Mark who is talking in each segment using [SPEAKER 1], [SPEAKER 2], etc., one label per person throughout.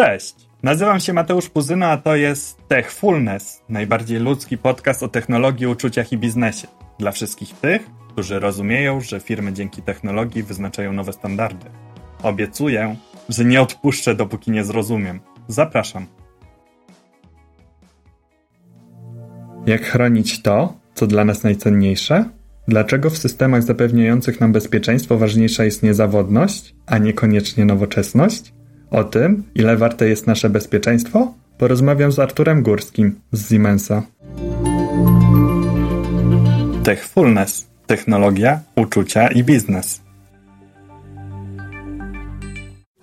[SPEAKER 1] Cześć! Nazywam się Mateusz Puzyna, a to jest Techfulness, najbardziej ludzki podcast o technologii, uczuciach i biznesie. Dla wszystkich tych, którzy rozumieją, że firmy dzięki technologii wyznaczają nowe standardy. Obiecuję, że nie odpuszczę, dopóki nie zrozumiem. Zapraszam. Jak chronić to, co dla nas najcenniejsze? Dlaczego w systemach zapewniających nam bezpieczeństwo ważniejsza jest niezawodność, a niekoniecznie nowoczesność? O tym, ile warte jest nasze bezpieczeństwo, porozmawiam z Arturem Górskim z Siemensa. Techfulness. Technologia, uczucia i biznes.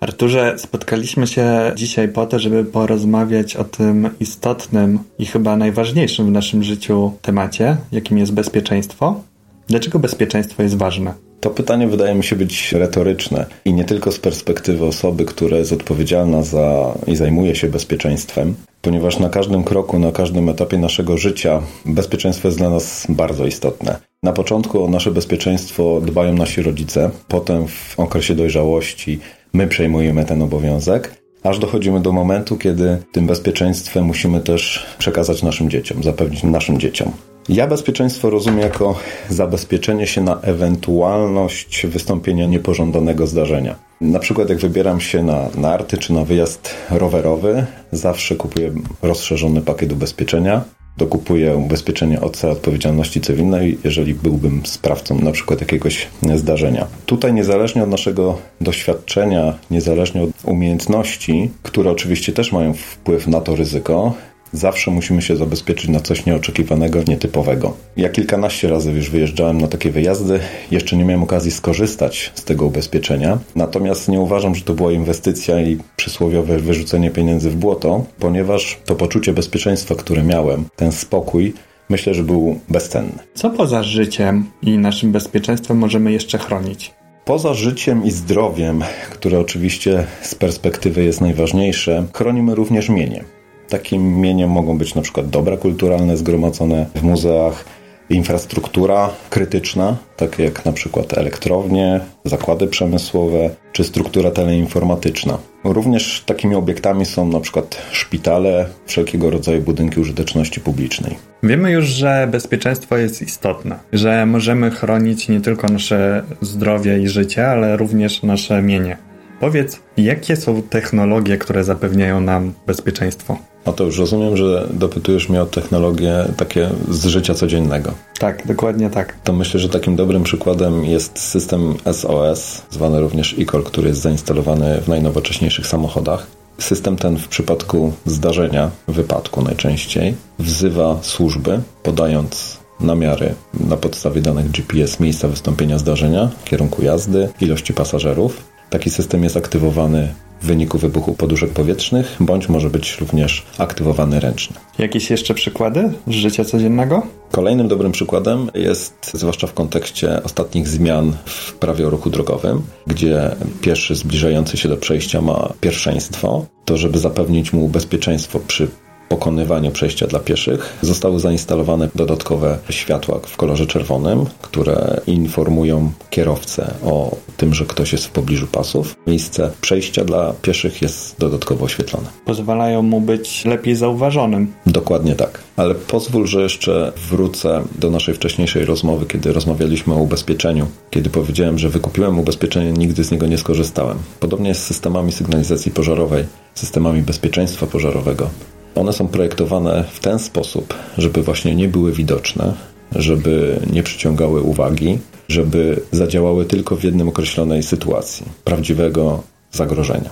[SPEAKER 1] Arturze, spotkaliśmy się dzisiaj po to, żeby porozmawiać o tym istotnym i chyba najważniejszym w naszym życiu temacie, jakim jest bezpieczeństwo. Dlaczego bezpieczeństwo jest ważne?
[SPEAKER 2] To pytanie wydaje mi się być retoryczne i nie tylko z perspektywy osoby, która jest odpowiedzialna za i zajmuje się bezpieczeństwem, ponieważ na każdym kroku, na każdym etapie naszego życia bezpieczeństwo jest dla nas bardzo istotne. Na początku o nasze bezpieczeństwo dbają nasi rodzice, potem w okresie dojrzałości my przejmujemy ten obowiązek, aż dochodzimy do momentu, kiedy tym bezpieczeństwem musimy też przekazać naszym dzieciom, zapewnić naszym dzieciom. Ja bezpieczeństwo rozumiem jako zabezpieczenie się na ewentualność wystąpienia niepożądanego zdarzenia. Na przykład jak wybieram się na narty czy na wyjazd rowerowy, zawsze kupuję rozszerzony pakiet ubezpieczenia. Dokupuję ubezpieczenie OC odpowiedzialności cywilnej, jeżeli byłbym sprawcą na przykład jakiegoś zdarzenia. Tutaj niezależnie od naszego doświadczenia, niezależnie od umiejętności, które oczywiście też mają wpływ na to ryzyko, Zawsze musimy się zabezpieczyć na coś nieoczekiwanego, nietypowego. Ja kilkanaście razy już wyjeżdżałem na takie wyjazdy, jeszcze nie miałem okazji skorzystać z tego ubezpieczenia. Natomiast nie uważam, że to była inwestycja i przysłowiowe wyrzucenie pieniędzy w błoto, ponieważ to poczucie bezpieczeństwa, które miałem, ten spokój, myślę, że był bezcenny.
[SPEAKER 1] Co poza życiem i naszym bezpieczeństwem możemy jeszcze chronić?
[SPEAKER 2] Poza życiem i zdrowiem, które oczywiście z perspektywy jest najważniejsze, chronimy również mienie. Takim mieniem mogą być na przykład dobra kulturalne zgromadzone w muzeach, infrastruktura krytyczna, takie jak na przykład elektrownie, zakłady przemysłowe czy struktura teleinformatyczna. Również takimi obiektami są na przykład szpitale, wszelkiego rodzaju budynki użyteczności publicznej.
[SPEAKER 1] Wiemy już, że bezpieczeństwo jest istotne, że możemy chronić nie tylko nasze zdrowie i życie, ale również nasze mienie. Powiedz, jakie są technologie, które zapewniają nam bezpieczeństwo?
[SPEAKER 2] No to już rozumiem, że dopytujesz mnie o technologie takie z życia codziennego.
[SPEAKER 1] Tak, dokładnie tak.
[SPEAKER 2] To myślę, że takim dobrym przykładem jest system SOS, zwany również eCall, który jest zainstalowany w najnowocześniejszych samochodach. System ten w przypadku zdarzenia, wypadku najczęściej, wzywa służby, podając namiary na podstawie danych GPS miejsca wystąpienia zdarzenia, kierunku jazdy, ilości pasażerów. Taki system jest aktywowany w wyniku wybuchu poduszek powietrznych, bądź może być również aktywowany ręcznie.
[SPEAKER 1] Jakieś jeszcze przykłady z życia codziennego?
[SPEAKER 2] Kolejnym dobrym przykładem jest, zwłaszcza w kontekście ostatnich zmian w prawie o ruchu drogowym, gdzie pieszy zbliżający się do przejścia ma pierwszeństwo, to żeby zapewnić mu bezpieczeństwo przy pokonywaniu przejścia dla pieszych zostały zainstalowane dodatkowe światła w kolorze czerwonym, które informują kierowcę o tym, że ktoś jest w pobliżu pasów. Miejsce przejścia dla pieszych jest dodatkowo oświetlone.
[SPEAKER 1] Pozwalają mu być lepiej zauważonym.
[SPEAKER 2] Dokładnie tak. Ale pozwól, że jeszcze wrócę do naszej wcześniejszej rozmowy, kiedy rozmawialiśmy o ubezpieczeniu. Kiedy powiedziałem, że wykupiłem ubezpieczenie, nigdy z niego nie skorzystałem. Podobnie jest z systemami sygnalizacji pożarowej, systemami bezpieczeństwa pożarowego. One są projektowane w ten sposób, żeby właśnie nie były widoczne, żeby nie przyciągały uwagi, żeby zadziałały tylko w jednym określonej sytuacji prawdziwego zagrożenia.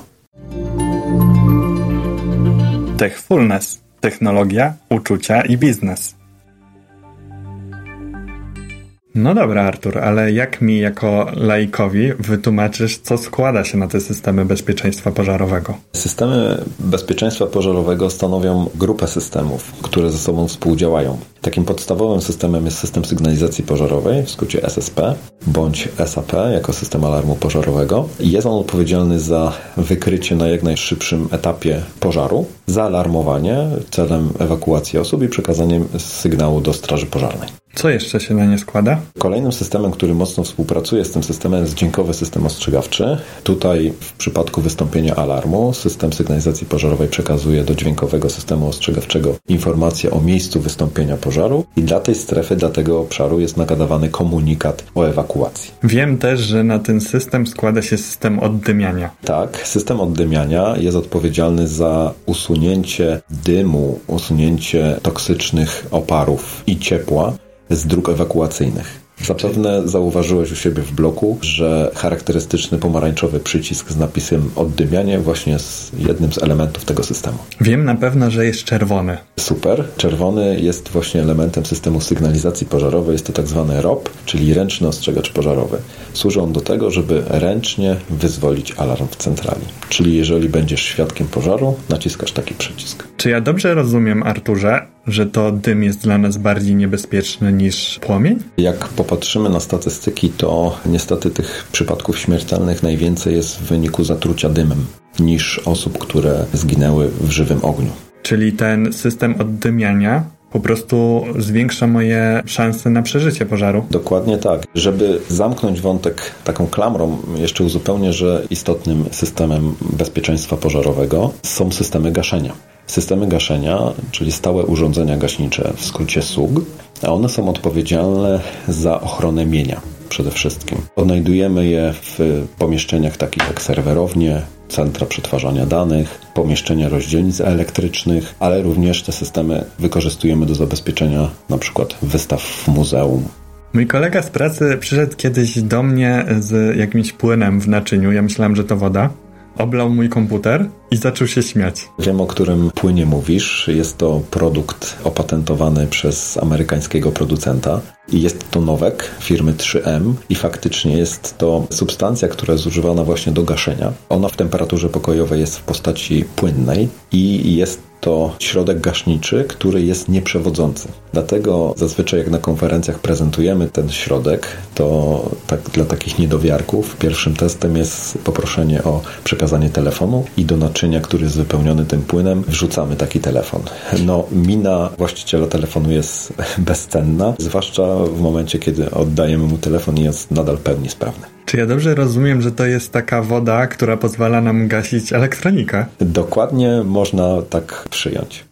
[SPEAKER 1] Techfulness technologia, uczucia i biznes. No dobra, Artur, ale jak mi jako laikowi wytłumaczysz, co składa się na te systemy bezpieczeństwa pożarowego?
[SPEAKER 2] Systemy bezpieczeństwa pożarowego stanowią grupę systemów, które ze sobą współdziałają. Takim podstawowym systemem jest system sygnalizacji pożarowej, w skrócie SSP, bądź SAP jako system alarmu pożarowego. Jest on odpowiedzialny za wykrycie na jak najszybszym etapie pożaru, zaalarmowanie celem ewakuacji osób i przekazaniem sygnału do straży pożarnej.
[SPEAKER 1] Co jeszcze się na nie składa?
[SPEAKER 2] Kolejnym systemem, który mocno współpracuje z tym systemem jest dźwiękowy system ostrzegawczy. Tutaj w przypadku wystąpienia alarmu system sygnalizacji pożarowej przekazuje do dźwiękowego systemu ostrzegawczego informację o miejscu wystąpienia pożaru i dla tej strefy, dla tego obszaru jest nagadawany komunikat o ewakuacji.
[SPEAKER 1] Wiem też, że na ten system składa się system oddymiania.
[SPEAKER 2] Tak, system oddymiania jest odpowiedzialny za usunięcie dymu, usunięcie toksycznych oparów i ciepła z dróg ewakuacyjnych. Zapewne zauważyłeś u siebie w bloku, że charakterystyczny pomarańczowy przycisk z napisem oddymianie właśnie jest jednym z elementów tego systemu.
[SPEAKER 1] Wiem na pewno, że jest czerwony.
[SPEAKER 2] Super. Czerwony jest właśnie elementem systemu sygnalizacji pożarowej. Jest to tak zwany ROP, czyli ręczny ostrzegacz pożarowy. Służy on do tego, żeby ręcznie wyzwolić alarm w centrali. Czyli jeżeli będziesz świadkiem pożaru, naciskasz taki przycisk.
[SPEAKER 1] Czy ja dobrze rozumiem, Arturze, że to dym jest dla nas bardziej niebezpieczny niż płomień?
[SPEAKER 2] Jak popatrzymy na statystyki, to niestety tych przypadków śmiertelnych najwięcej jest w wyniku zatrucia dymem niż osób, które zginęły w żywym ogniu.
[SPEAKER 1] Czyli ten system oddymiania po prostu zwiększa moje szanse na przeżycie pożaru.
[SPEAKER 2] Dokładnie tak. Żeby zamknąć wątek taką klamrą, jeszcze uzupełnię, że istotnym systemem bezpieczeństwa pożarowego są systemy gaszenia. Systemy gaszenia, czyli stałe urządzenia gaśnicze, w skrócie SUG, a one są odpowiedzialne za ochronę mienia przede wszystkim. Odnajdujemy je w pomieszczeniach takich jak serwerownie, centra przetwarzania danych, pomieszczenia rozdzielnic elektrycznych, ale również te systemy wykorzystujemy do zabezpieczenia np. wystaw w muzeum.
[SPEAKER 1] Mój kolega z pracy przyszedł kiedyś do mnie z jakimś płynem w naczyniu. Ja myślałem, że to woda oblał mój komputer i zaczął się śmiać.
[SPEAKER 2] Wiem, o którym płynie mówisz. Jest to produkt opatentowany przez amerykańskiego producenta i jest to nowek firmy 3M i faktycznie jest to substancja, która jest używana właśnie do gaszenia. Ona w temperaturze pokojowej jest w postaci płynnej i jest to środek gaśniczy, który jest nieprzewodzący. Dlatego zazwyczaj jak na konferencjach prezentujemy ten środek, to tak dla takich niedowiarków pierwszym testem jest poproszenie o przekazanie telefonu i do naczynia, który jest wypełniony tym płynem, wrzucamy taki telefon. No, mina właściciela telefonu jest bezcenna, zwłaszcza w momencie, kiedy oddajemy mu telefon i jest nadal pełni sprawny.
[SPEAKER 1] Czy ja dobrze rozumiem, że to jest taka woda, która pozwala nam gasić elektronikę?
[SPEAKER 2] Dokładnie można tak przyjąć.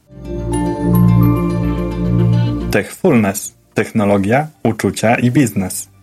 [SPEAKER 1] Techfulness. Technologia, uczucia i biznes.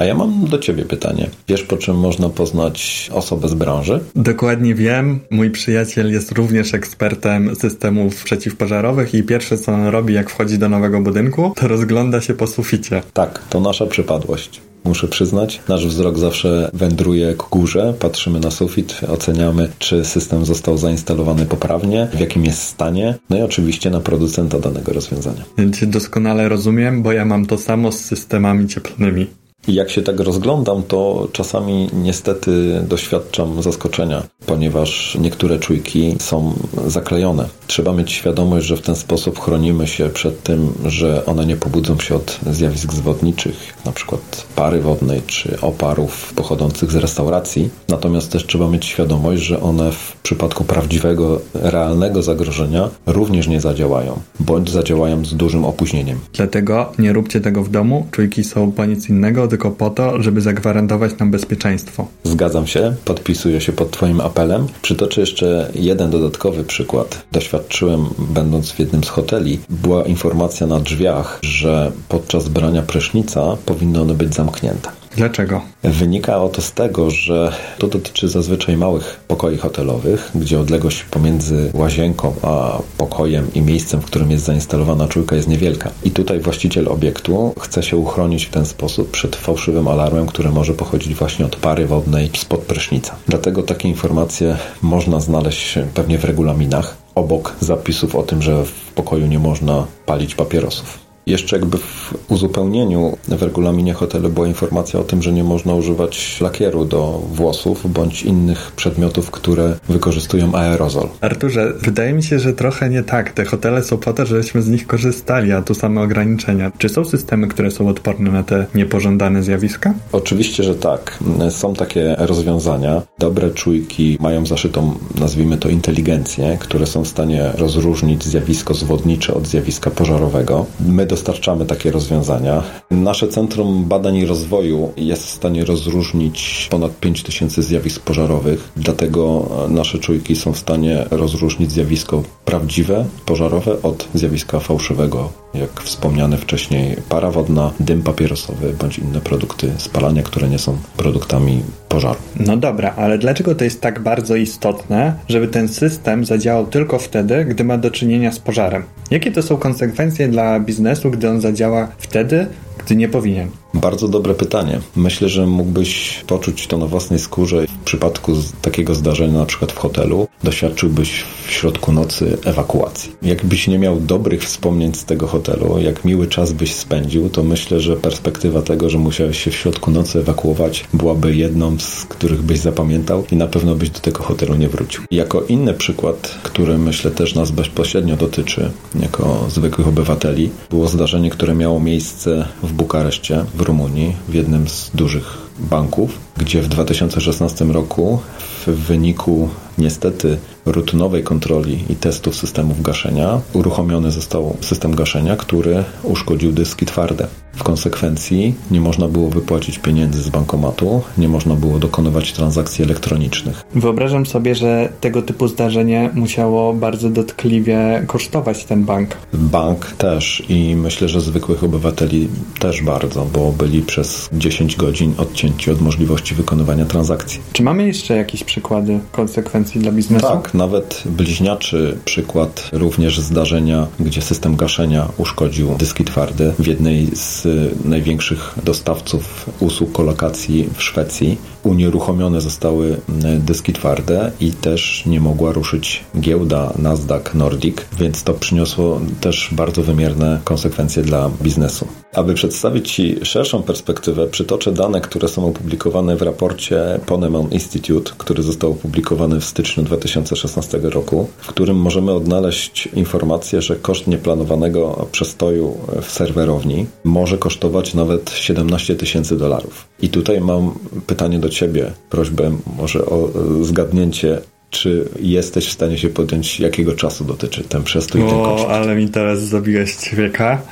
[SPEAKER 2] A ja mam do Ciebie pytanie. Wiesz, po czym można poznać osobę z branży?
[SPEAKER 1] Dokładnie wiem. Mój przyjaciel jest również ekspertem systemów przeciwpożarowych i pierwsze, co on robi, jak wchodzi do nowego budynku, to rozgląda się po suficie.
[SPEAKER 2] Tak, to nasza przypadłość muszę przyznać. Nasz wzrok zawsze wędruje ku górze, patrzymy na sufit, oceniamy, czy system został zainstalowany poprawnie, w jakim jest stanie, no i oczywiście na producenta danego rozwiązania.
[SPEAKER 1] Ja cię doskonale rozumiem, bo ja mam to samo z systemami cieplnymi.
[SPEAKER 2] Jak się tak rozglądam, to czasami niestety doświadczam zaskoczenia, ponieważ niektóre czujki są zaklejone. Trzeba mieć świadomość, że w ten sposób chronimy się przed tym, że one nie pobudzą się od zjawisk zwodniczych, przykład pary wodnej czy oparów pochodzących z restauracji. Natomiast też trzeba mieć świadomość, że one w przypadku prawdziwego, realnego zagrożenia również nie zadziałają, bądź zadziałają z dużym opóźnieniem.
[SPEAKER 1] Dlatego nie róbcie tego w domu. Czujki są po nic innego, tylko po to, żeby zagwarantować nam bezpieczeństwo.
[SPEAKER 2] Zgadzam się, podpisuję się pod Twoim apelem. Przytoczę jeszcze jeden dodatkowy przykład. Doświadczyłem, będąc w jednym z hoteli, była informacja na drzwiach, że podczas brania prysznica powinny one być zamknięte.
[SPEAKER 1] Dlaczego?
[SPEAKER 2] Wynika to z tego, że to dotyczy zazwyczaj małych pokoi hotelowych, gdzie odległość pomiędzy łazienką a pokojem i miejscem, w którym jest zainstalowana czujka jest niewielka. I tutaj właściciel obiektu chce się uchronić w ten sposób przed fałszywym alarmem, który może pochodzić właśnie od pary wodnej spod prysznica. Dlatego takie informacje można znaleźć pewnie w regulaminach, obok zapisów o tym, że w pokoju nie można palić papierosów. Jeszcze jakby w uzupełnieniu w regulaminie hotelu była informacja o tym, że nie można używać lakieru do włosów bądź innych przedmiotów, które wykorzystują aerozol.
[SPEAKER 1] Arturze, wydaje mi się, że trochę nie tak. Te hotele są po to, żebyśmy z nich korzystali, a tu same ograniczenia. Czy są systemy, które są odporne na te niepożądane zjawiska?
[SPEAKER 2] Oczywiście, że tak. Są takie rozwiązania. Dobre czujki mają zaszytą, nazwijmy to, inteligencję, które są w stanie rozróżnić zjawisko zwodnicze od zjawiska pożarowego. My dostarczamy takie rozwiązania. Nasze Centrum Badań i Rozwoju jest w stanie rozróżnić ponad 5000 zjawisk pożarowych, dlatego nasze czujki są w stanie rozróżnić zjawisko prawdziwe, pożarowe od zjawiska fałszywego, jak wspomniane wcześniej para wodna, dym papierosowy bądź inne produkty spalania, które nie są produktami pożaru.
[SPEAKER 1] No dobra, ale dlaczego to jest tak bardzo istotne, żeby ten system zadziałał tylko wtedy, gdy ma do czynienia z pożarem? Jakie to są konsekwencje dla biznesu, gdy on zadziała wtedy, gdy nie powinien?
[SPEAKER 2] Bardzo dobre pytanie. Myślę, że mógłbyś poczuć to na własnej skórze w przypadku takiego zdarzenia, na przykład w hotelu, doświadczyłbyś w środku nocy ewakuacji. Jakbyś nie miał dobrych wspomnień z tego hotelu, jak miły czas byś spędził, to myślę, że perspektywa tego, że musiałeś się w środku nocy ewakuować, byłaby jedną z których byś zapamiętał i na pewno byś do tego hotelu nie wrócił. Jako inny przykład, który myślę też nas bezpośrednio dotyczy, jako zwykłych obywateli, było zdarzenie, które miało miejsce w Bukareszcie, w Rumunii, w jednym z dużych banków, gdzie w 2016 roku w wyniku niestety rutynowej kontroli i testów systemów gaszenia uruchomiony został system gaszenia, który uszkodził dyski twarde. W konsekwencji nie można było wypłacić pieniędzy z bankomatu, nie można było dokonywać transakcji elektronicznych.
[SPEAKER 1] Wyobrażam sobie, że tego typu zdarzenie musiało bardzo dotkliwie kosztować ten bank.
[SPEAKER 2] Bank też i myślę, że zwykłych obywateli też bardzo, bo byli przez 10 godzin odcięci od możliwości wykonywania transakcji.
[SPEAKER 1] Czy mamy jeszcze jakieś przykłady konsekwencji dla biznesu?
[SPEAKER 2] Tak, nawet bliźniaczy przykład również zdarzenia, gdzie system gaszenia uszkodził dyski twarde w jednej z największych dostawców usług kolokacji w Szwecji. Unieruchomione zostały dyski twarde i też nie mogła ruszyć giełda Nasdaq Nordic, więc to przyniosło też bardzo wymierne konsekwencje dla biznesu. Aby przedstawić Ci szerszą perspektywę, przytoczę dane, które są opublikowane w raporcie Ponemon Institute, który został opublikowany w styczniu 2016 roku, w którym możemy odnaleźć informację, że koszt nieplanowanego przestoju w serwerowni może kosztować nawet 17 tysięcy dolarów. I tutaj mam pytanie do Ciebie, prośbę może o zgadnięcie, czy jesteś w stanie się podjąć, jakiego czasu dotyczy ten przestój i ten koszt?
[SPEAKER 1] O, ale mi teraz zabiłeś człowieka.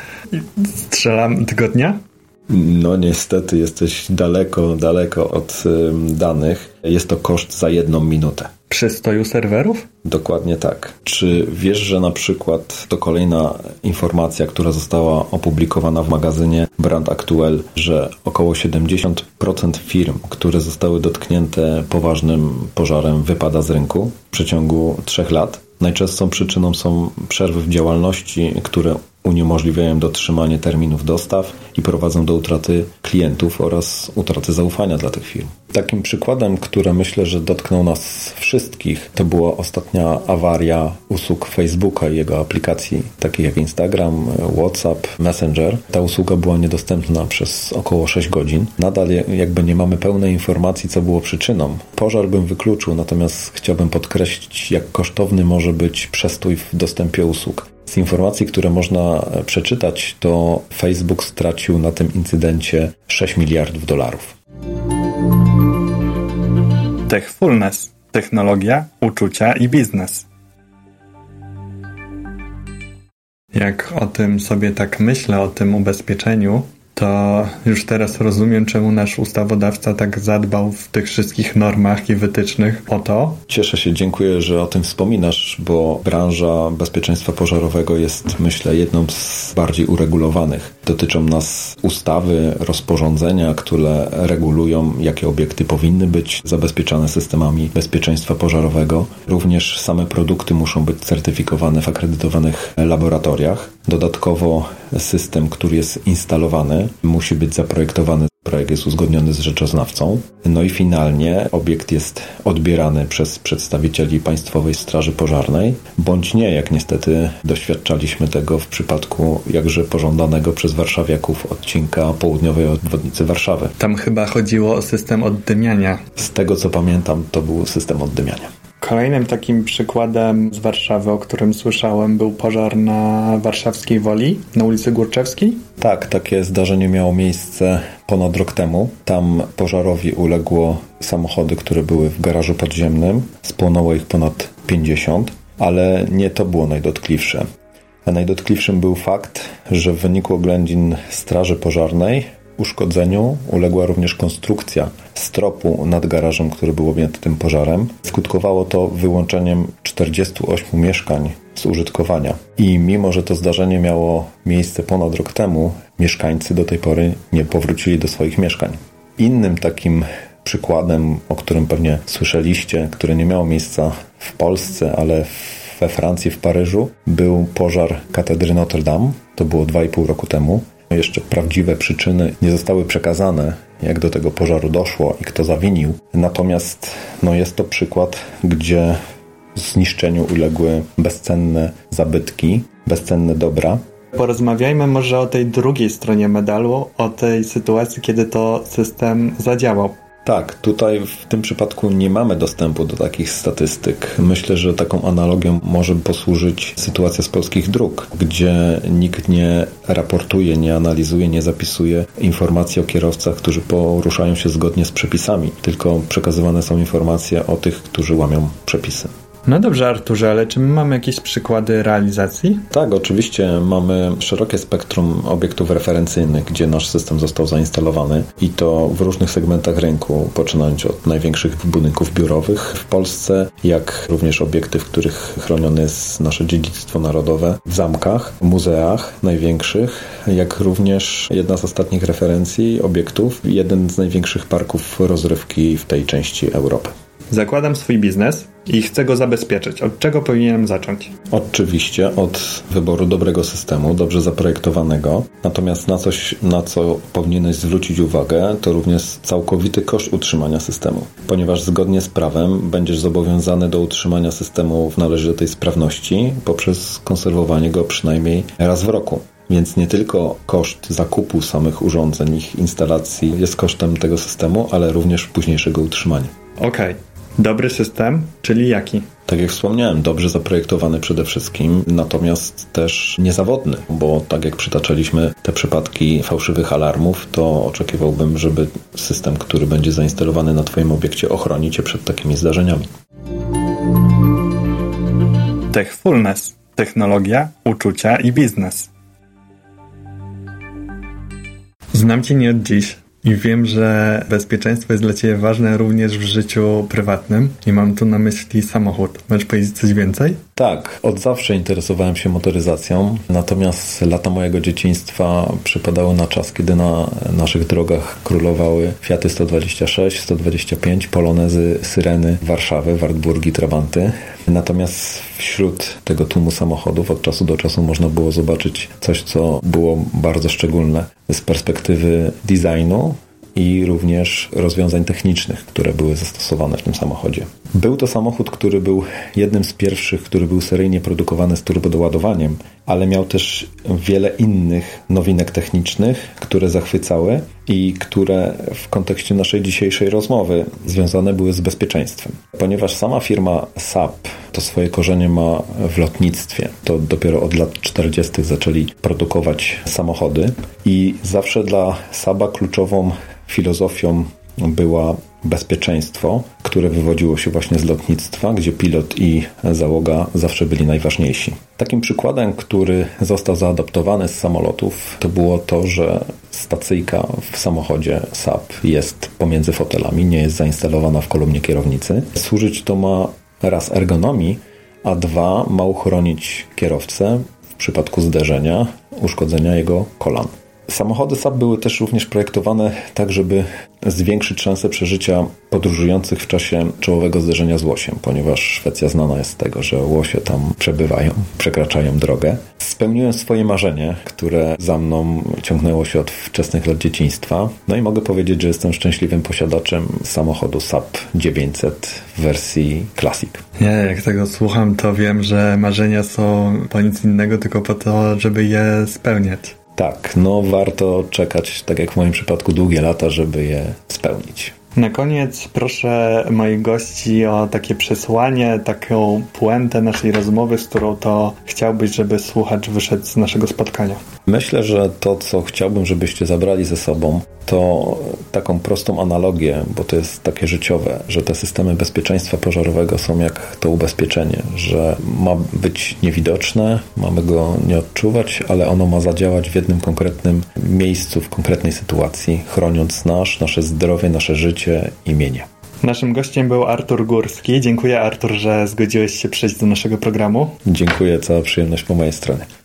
[SPEAKER 1] Strzelam tygodnia?
[SPEAKER 2] No niestety jesteś daleko, daleko od danych. Jest to koszt za jedną minutę.
[SPEAKER 1] Przystoju serwerów?
[SPEAKER 2] Dokładnie tak. Czy wiesz, że na przykład to kolejna informacja, która została opublikowana w magazynie Brand Actuel, że około 70% firm, które zostały dotknięte poważnym pożarem, wypada z rynku w przeciągu trzech lat? Najczęstszą przyczyną są przerwy w działalności, które uniemożliwiają dotrzymanie terminów dostaw i prowadzą do utraty klientów oraz utraty zaufania dla tych firm. Takim przykładem, które myślę, że dotknął nas wszystkich, to była ostatnia awaria usług Facebooka i jego aplikacji, takich jak Instagram, WhatsApp, Messenger. Ta usługa była niedostępna przez około 6 godzin. Nadal jakby nie mamy pełnej informacji, co było przyczyną. Pożar bym wykluczył, natomiast chciałbym podkreślić, jak kosztowny może być przestój w dostępie usług. Z informacji, które można przeczytać, to Facebook stracił na tym incydencie 6 miliardów dolarów.
[SPEAKER 1] Techfulness. Technologia, uczucia i biznes. Jak o tym sobie tak myślę, o tym ubezpieczeniu, to już teraz rozumiem, czemu nasz ustawodawca tak zadbał w tych wszystkich normach i wytycznych o to.
[SPEAKER 2] Cieszę się, dziękuję, że o tym wspominasz, bo branża bezpieczeństwa pożarowego jest, myślę, jedną z bardziej uregulowanych. Dotyczą nas ustawy, rozporządzenia, które regulują, jakie obiekty powinny być zabezpieczane systemami bezpieczeństwa pożarowego. Również same produkty muszą być certyfikowane w akredytowanych laboratoriach. Dodatkowo system, który jest instalowany, musi być zaprojektowany projekt jest uzgodniony z rzeczoznawcą. No i finalnie obiekt jest odbierany przez przedstawicieli Państwowej Straży Pożarnej, bądź nie, jak niestety doświadczaliśmy tego w przypadku jakże pożądanego przez warszawiaków odcinka południowej obwodnicy Warszawy.
[SPEAKER 1] Tam chyba chodziło o system oddymiania.
[SPEAKER 2] Z tego co pamiętam, to był system oddymiania.
[SPEAKER 1] Kolejnym takim przykładem z Warszawy, o którym słyszałem, był pożar na warszawskiej Woli, na ulicy Górczewskiej.
[SPEAKER 2] Tak, takie zdarzenie miało miejsce ponad rok temu. Tam pożarowi uległo samochody, które były w garażu podziemnym. Spłonęło ich ponad 50, ale nie to było najdotkliwsze. A najdotkliwszym był fakt, że w wyniku oględzin Straży Pożarnej Uszkodzeniu uległa również konstrukcja stropu nad garażem, który był objęty tym pożarem. Skutkowało to wyłączeniem 48 mieszkań z użytkowania. I mimo, że to zdarzenie miało miejsce ponad rok temu, mieszkańcy do tej pory nie powrócili do swoich mieszkań. Innym takim przykładem, o którym pewnie słyszeliście, które nie miało miejsca w Polsce, ale we Francji, w Paryżu, był pożar katedry Notre Dame. To było 2,5 roku temu. Jeszcze prawdziwe przyczyny nie zostały przekazane, jak do tego pożaru doszło i kto zawinił. Natomiast no, jest to przykład, gdzie zniszczeniu uległy bezcenne zabytki, bezcenne dobra. Porozmawiajmy może o tej drugiej stronie medalu, o tej sytuacji, kiedy to system zadziałał. Tak, tutaj w tym przypadku nie mamy dostępu do takich statystyk. Myślę, że taką analogią może posłużyć sytuacja z polskich dróg, gdzie nikt nie raportuje, nie analizuje, nie zapisuje informacji o kierowcach, którzy poruszają się zgodnie z przepisami, tylko przekazywane są informacje o tych, którzy łamią przepisy.
[SPEAKER 1] No dobrze, Arturze, ale czy my mamy jakieś przykłady realizacji?
[SPEAKER 2] Tak, oczywiście mamy szerokie spektrum obiektów referencyjnych, gdzie nasz system został zainstalowany i to w różnych segmentach rynku, poczynając od największych budynków biurowych w Polsce, jak również obiekty, w których chronione jest nasze dziedzictwo narodowe, w zamkach, muzeach największych, jak również jedna z ostatnich referencji obiektów, jeden z największych parków rozrywki w tej części Europy.
[SPEAKER 1] Zakładam swój biznes i chcę go zabezpieczyć. Od czego powinienem zacząć?
[SPEAKER 2] Oczywiście od wyboru dobrego systemu, dobrze zaprojektowanego. Natomiast na coś, na co powinieneś zwrócić uwagę, to również całkowity koszt utrzymania systemu. Ponieważ zgodnie z prawem będziesz zobowiązany do utrzymania systemu w należytej sprawności poprzez konserwowanie go przynajmniej raz w roku. Więc nie tylko koszt zakupu samych urządzeń, ich instalacji jest kosztem tego systemu, ale również późniejszego utrzymania.
[SPEAKER 1] Okej. Okay. Dobry system, czyli jaki?
[SPEAKER 2] Tak jak wspomniałem, dobrze zaprojektowany przede wszystkim, natomiast też niezawodny, bo tak jak przytaczaliśmy te przypadki fałszywych alarmów, to oczekiwałbym, żeby system, który będzie zainstalowany na Twoim obiekcie, ochroni Cię przed takimi zdarzeniami.
[SPEAKER 1] Techfulness. Technologia, uczucia i biznes. Znam Cię nie od dziś. I wiem, że bezpieczeństwo jest dla Ciebie ważne również w życiu prywatnym i mam tu na myśli samochód. Możesz powiedzieć coś więcej?
[SPEAKER 2] Tak, od zawsze interesowałem się motoryzacją, natomiast lata mojego dzieciństwa przypadały na czas, kiedy na naszych drogach królowały Fiaty 126, 125, Polonezy, Syreny, Warszawy, Wartburgi, Trabanty. Natomiast wśród tego tłumu samochodów od czasu do czasu można było zobaczyć coś, co było bardzo szczególne z perspektywy designu, i również rozwiązań technicznych, które były zastosowane w tym samochodzie. Był to samochód, który był jednym z pierwszych, który był seryjnie produkowany z turbodoładowaniem, ale miał też wiele innych nowinek technicznych, które zachwycały i które w kontekście naszej dzisiejszej rozmowy związane były z bezpieczeństwem. Ponieważ sama firma SAP to swoje korzenie ma w lotnictwie, to dopiero od lat 40. zaczęli produkować samochody i zawsze dla SABa kluczową filozofią była bezpieczeństwo, które wywodziło się właśnie z lotnictwa, gdzie pilot i załoga zawsze byli najważniejsi. Takim przykładem, który został zaadoptowany z samolotów, to było to, że stacyjka w samochodzie SAP jest pomiędzy fotelami, nie jest zainstalowana w kolumnie kierownicy. Służyć to ma raz ergonomii, a dwa ma uchronić kierowcę w przypadku zderzenia, uszkodzenia jego kolan. Samochody SAP były też również projektowane tak, żeby zwiększyć szanse przeżycia podróżujących w czasie czołowego zderzenia z łosiem, ponieważ Szwecja znana jest z tego, że łosie tam przebywają, przekraczają drogę. Spełniłem swoje marzenie, które za mną ciągnęło się od wczesnych lat dzieciństwa. No i mogę powiedzieć, że jestem szczęśliwym posiadaczem samochodu SAP 900 w wersji Classic.
[SPEAKER 1] Nie, jak tego słucham, to wiem, że marzenia są po nic innego, tylko po to, żeby je spełniać.
[SPEAKER 2] Tak, no warto czekać, tak jak w moim przypadku, długie lata, żeby je spełnić.
[SPEAKER 1] Na koniec proszę moich gości o takie przesłanie, taką puentę naszej rozmowy, z którą to chciałbyś, żeby słuchacz wyszedł z naszego spotkania.
[SPEAKER 2] Myślę, że to, co chciałbym, żebyście zabrali ze sobą, to taką prostą analogię, bo to jest takie życiowe, że te systemy bezpieczeństwa pożarowego są jak to ubezpieczenie, że ma być niewidoczne, mamy go nie odczuwać, ale ono ma zadziałać w jednym konkretnym miejscu, w konkretnej sytuacji, chroniąc nasz, nasze zdrowie, nasze życie i mienie.
[SPEAKER 1] Naszym gościem był Artur Górski. Dziękuję Artur, że zgodziłeś się przyjść do naszego programu.
[SPEAKER 2] Dziękuję, cała przyjemność po mojej stronie.